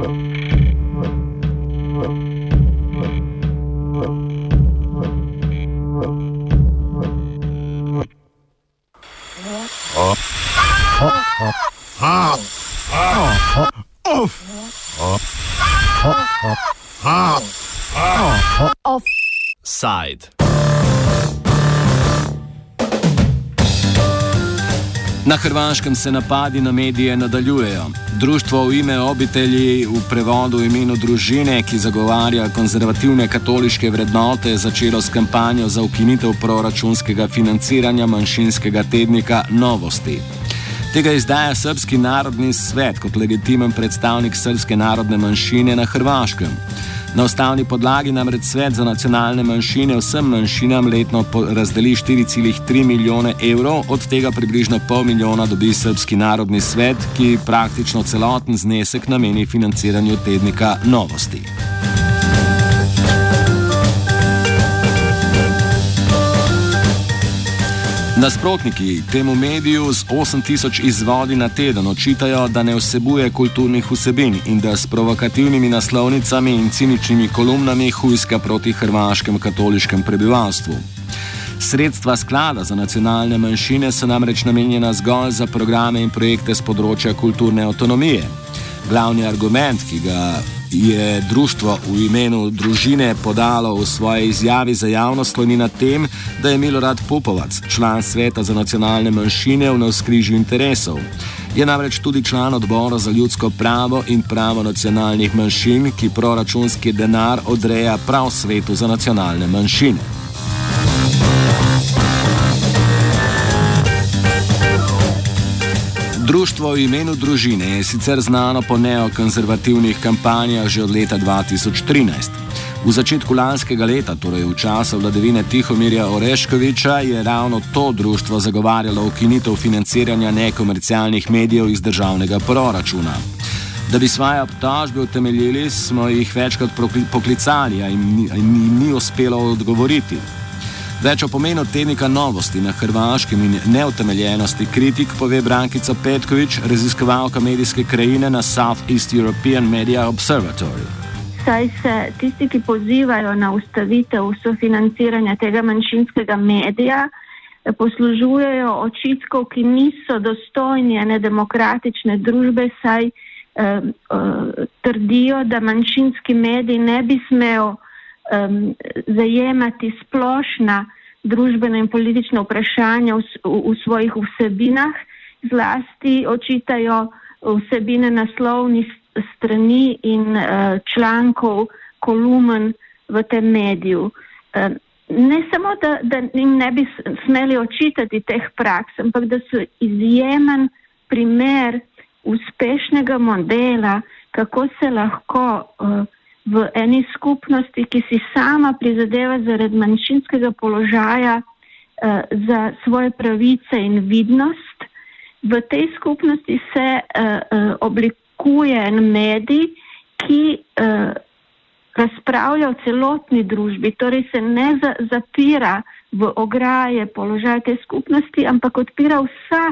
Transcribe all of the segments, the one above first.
Mm-hmm. Na Hrvaškem se napadi na medije nadaljujejo. Društvo v ime obitelji v prevodu v imenu družine, ki zagovarja konzervativne katoliške vrednote, je začelo s kampanjo za ukinitev proračunskega financiranja manjšinskega tednika Novosti. Tega izdaja Srpski narodni svet kot legitimen predstavnik srpske narodne manjšine na Hrvaškem. Na ustavni podlagi namreč svet za nacionalne manjšine vsem manjšinam letno razdeli 4,3 milijone evrov, od tega približno pol milijona dobi Srpski narodni svet, ki praktično celoten znesek nameni financiranju tednika Novosti. Nasprotniki temu mediju z 8000 izvodi na teden očitajo, da ne vsebuje kulturnih vsebin in da s provokativnimi naslovnicami in ciničnimi kolumnami hujska proti hrvaškem katoliškem prebivalstvu. Sredstva sklada za nacionalne manjšine so namreč namenjena zgolj za programe in projekte z področja kulturne avtonomije. Glavni argument, ki ga je društvo v imenu družine podalo v svoji izjavi za javnost, sloni na tem, da je Milorad Popovac, član sveta za nacionalne manjšine v navskrižju interesov. Je namreč tudi član odbora za ljudsko pravo in pravo nacionalnih manjšin, ki proračunski denar odreja prav svetu za nacionalne manjšine. Društvo v imenu družine je sicer znano po neokonzervativnih kampanjah že od leta 2013. V začetku lanskega leta, torej v času vladavine Tihomirja Oreškoviča, je ravno to društvo zagovarjalo ukinitev financiranja nekomercialnih medijev iz državnega proračuna. Da bi svoje obtožbe utemeljili, smo jih večkrat poklicali, a jim ni, ni uspelo odgovoriti. Več o pomenu tednika novosti na Hrvaškem in neutemeljenosti kritik pove Brankica Petkovič, raziskovalka medijske krajine na Southeast European Media Observatory. Saj se tisti, ki pozivajo na ustavitev sofinanciranja tega manjšinskega medija, poslužujejo očitkov, ki niso dostojni ene demokratične družbe, saj eh, eh, trdijo, da manjšinski medij ne bi smel um, zajemati splošna družbena in politična vprašanja v, v, v svojih vsebinah, zlasti očitajo vsebine naslovnih strani in uh, člankov, kolumen v tem mediju. Uh, ne samo, da, da jim ne bi smeli očitati teh praks, ampak da so izjemen primer uspešnega modela, kako se lahko uh, v eni skupnosti, ki si sama prizadeva zaradi manjšinskega položaja uh, za svoje pravice in vidnost. V tej skupnosti se uh, uh, oblikuje en medij, ki uh, razpravlja o celotni družbi, torej se ne za, zapira v ograje položaja te skupnosti, ampak odpira vsa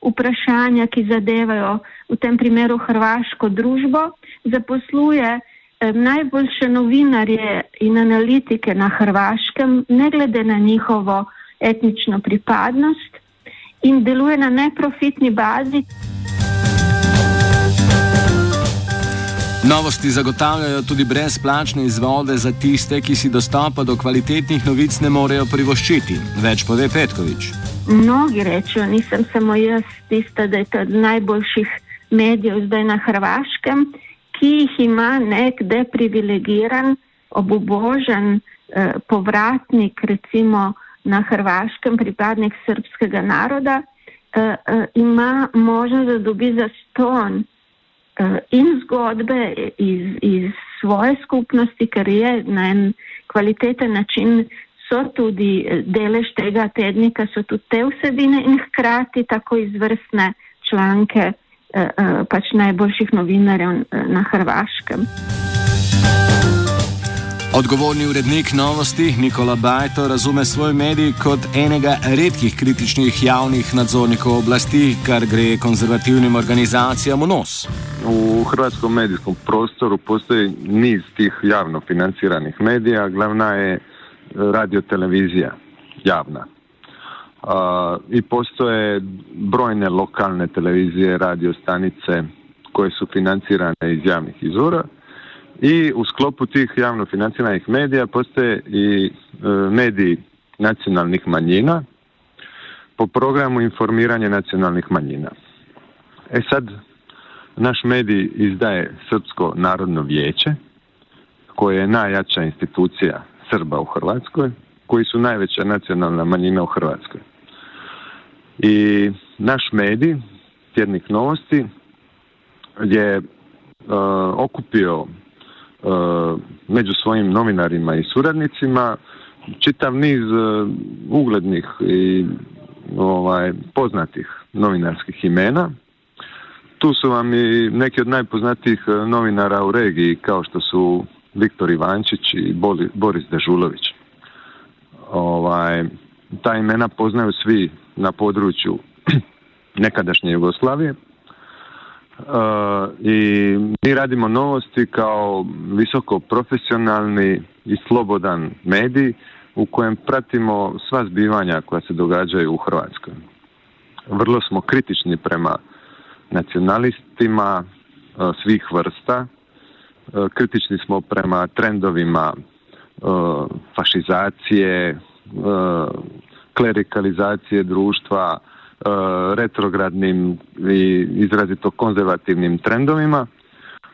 vprašanja, ki zadevajo v tem primeru hrvaško družbo, zaposluje najboljše novinarje in analitike na Hrvaškem, ne glede na njihovo etnično pripadnost, in deluje na neprofitni bazi. Novosti zagotavljajo tudi brezplačne izvode za tiste, ki si dostopa do kvalitetnih novic ne morejo privoščiti. Več pove Petkovič. Mnogi rečejo, nisem samo jaz tista, da je to od najboljših medijev zdaj na Hrvaškem ki jih ima nek deprivilegiran, obubožen eh, povratnik, recimo na Hrvaškem, pripadnik srpskega naroda, eh, eh, ima možnost, da dobi zaston eh, in zgodbe iz, iz svoje skupnosti, ker je na en kvaliteten način. So tudi eh, delež tega tednika, so tudi te vsebine in hkrati tako izvrstne članke, pač najboljših novinarjev eh, na Hrvaškem. Odgovorni urednik novosti Nikola Bajto razume svoj medij kot enega redkih kritičnih javnih nadzornikov oblasti, kar gre konzervativnim organizacijam v nos. U hrvatskom medijskom prostoru postoji niz tih javno financiranih medija, glavna je radio televizija javna. I postoje brojne lokalne televizije, radio stanice koje su financirane iz javnih izvora i u sklopu tih javno financiranih medija postoje i e, mediji nacionalnih manjina po programu informiranja nacionalnih manjina. E sad, naš medij izdaje Srpsko narodno vijeće, koje je najjača institucija Srba u Hrvatskoj, koji su najveća nacionalna manjina u Hrvatskoj. I naš medij, tjednik novosti, je uh, okupio uh, među svojim novinarima i suradnicima čitav niz uh, uglednih i ovaj, poznatih novinarskih imena. Tu su vam i neki od najpoznatijih novinara u regiji kao što su Viktor Ivančić i Boris Dežulović. Ovaj, ta imena poznaju svi na području nekadašnje Jugoslavije. I mi radimo novosti kao visoko profesionalni i slobodan medij u kojem pratimo sva zbivanja koja se događaju u Hrvatskoj. Vrlo smo kritični prema nacionalistima svih vrsta, kritični smo prema trendovima fašizacije, klerikalizacije društva, retrogradnim i izrazito konzervativnim trendovima.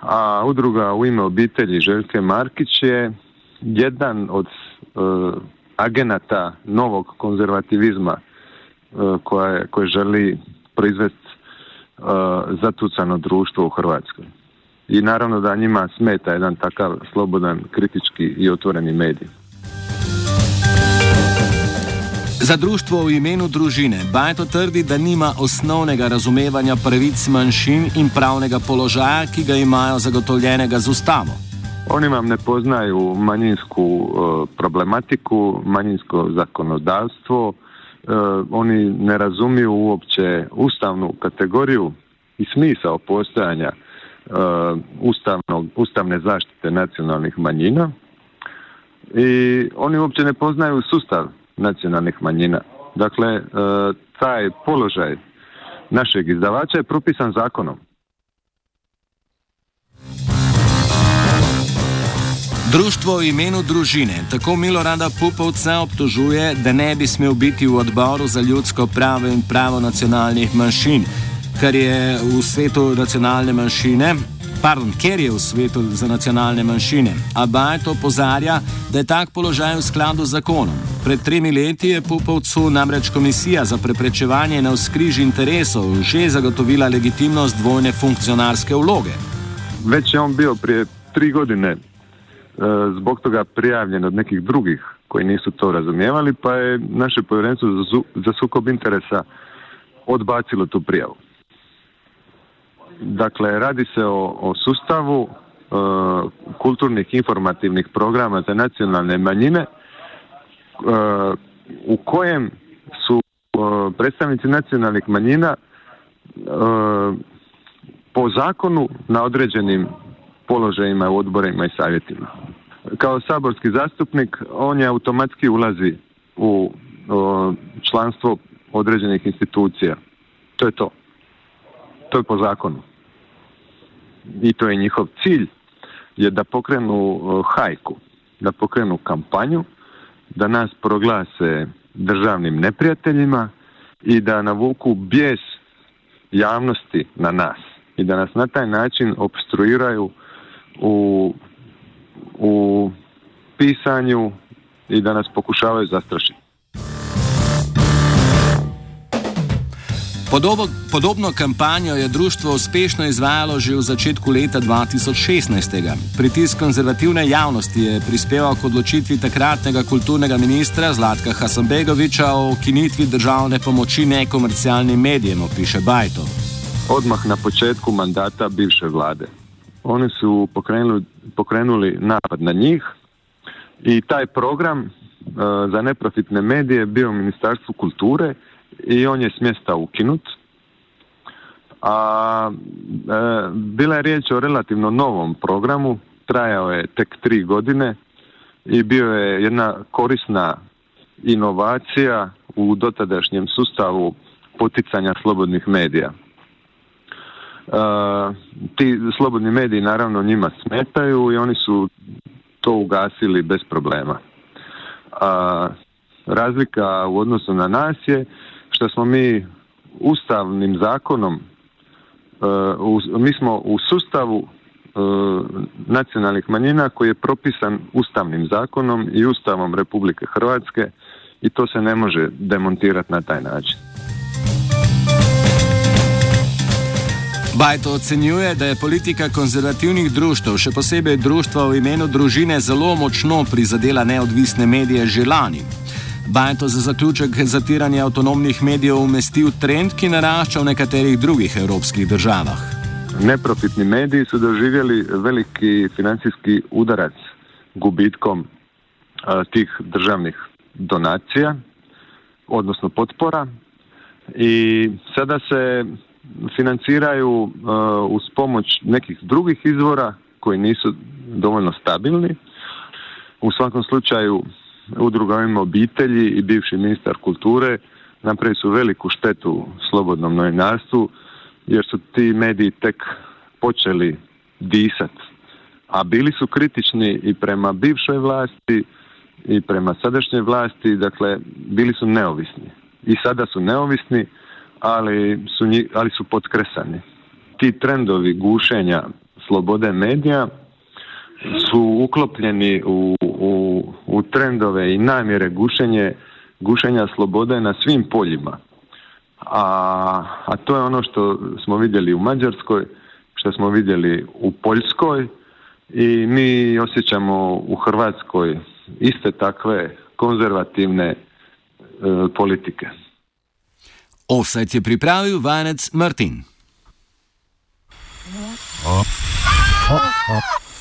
A udruga u ime obitelji Željke Markić je jedan od agenata novog konzervativizma koje, koje želi proizvesti zatucano društvo u Hrvatskoj i naravno da njima smeta jedan takav slobodan, kritički i otvoreni medij. Za društvo v imenu družine Bajto trdi, da nima osnovnega razumevanja pravic manjšin in pravnega položaja, ki ga imajo zagotovljenega z ustavo. Oni vam ne poznaju manjinsku uh, problematiku, manjinsko zakonodavstvo, uh, oni ne razumiju uopće ustavnu kategoriju i smisao postojanja Uh, ustavnog, ustavne zaštite nacionalnih manjina i oni uopće ne poznaju sustav nacionalnih manjina. Dakle, uh, taj položaj našeg izdavača je propisan zakonom. Društvo v imenu družine tako Milorada Pupovca obtožuje, da ne bi smel biti v odboru za ljudsko pravo in pravo nacionalnih manjšin, kar je v svetu nacionalne manjšine. Pardon, ker je v svetu za nacionalne manjšine. Abajt opozarja, da je tak položaj v skladu z zakonom. Pred tremi leti je Pupovcu namreč komisija za preprečevanje na vzkriž interesov že zagotovila legitimnost dvojne funkcionarske vloge. Več je on bil prije tri godine e, zbog toga prijavljen od nekih drugih koji nisu to razumijevali, pa je naše povjerenstvo za sukob interesa odbacilo tu prijavu. Dakle, radi se o, o sustavu e, kulturnih informativnih programa za nacionalne manjine e, u kojem su e, predstavnici nacionalnih manjina po zakonu na određenim položajima u odborima i savjetima. Kao saborski zastupnik on je automatski ulazi u članstvo određenih institucija. To je to. To je po zakonu i to je njihov cilj, je da pokrenu hajku, da pokrenu kampanju, da nas proglase državnim neprijateljima i da navuku bijes javnosti na nas i da nas na taj način obstruiraju u, u pisanju i da nas pokušavaju zastrašiti. Podobo, podobno kampanjo je društvo uspešno izvajalo že v začetku leta 2016. Pritisk konzervativne javnosti je prispeval k odločitvi takratnega kulturnega ministra Zlatka Hasanbegoviča o ukinitvi državne pomoči nekomercialnim medijem, piše Bajto. Odmah na početku mandata bivše vlade. Oni su pokrenuli, pokrenuli napad na njih I taj program e, za neprofitne medije bio u Ministarstvu kulture i on je smjesta ukinut. A e, bila je riječ o relativno novom programu, trajao je tek tri godine i bio je jedna korisna inovacija u dotadašnjem sustavu poticanja slobodnih medija. Uh, ti slobodni mediji naravno njima smetaju i oni su to ugasili bez problema. Uh, razlika u odnosu na nas je što smo mi ustavnim zakonom, uh, mi smo u sustavu nacionalnih manjina koji je propisan ustavnim zakonom i ustavom Republike Hrvatske i to se ne može demontirati na taj način. Bajto ocenjuje, da je politika konzervativnih društv, še posebej društva v imenu družine, zelo močno prizadela neodvisne medije že lani. Bajto za zaključek zatiranja avtonomnih medijev umestil trend, ki narašča v nekaterih drugih evropskih državah. Neprofitni mediji so doživeli veliki financijski udarac gubitkom uh, tih državnih donacija, odnosno potpora. I sada se financiraju uh, uz pomoć nekih drugih izvora koji nisu dovoljno stabilni. U svakom slučaju udruga ima obitelji i bivši ministar kulture napravili su veliku štetu slobodnom novinarstvu jer su ti mediji tek počeli disat. A bili su kritični i prema bivšoj vlasti i prema sadašnjoj vlasti, dakle bili su neovisni. I sada su neovisni, ali su, ali su potkresani. Ti trendovi gušenja slobode medija su uklopljeni u, u, u trendove i namjere gušenje, gušenja slobode na svim poljima. A, a to je ono što smo vidjeli u Mađarskoj, što smo vidjeli u Poljskoj i mi osjećamo u Hrvatskoj iste takve konzervativne e, politike. Offset je pripravil vajenec Martin. Oh. Oh. Oh.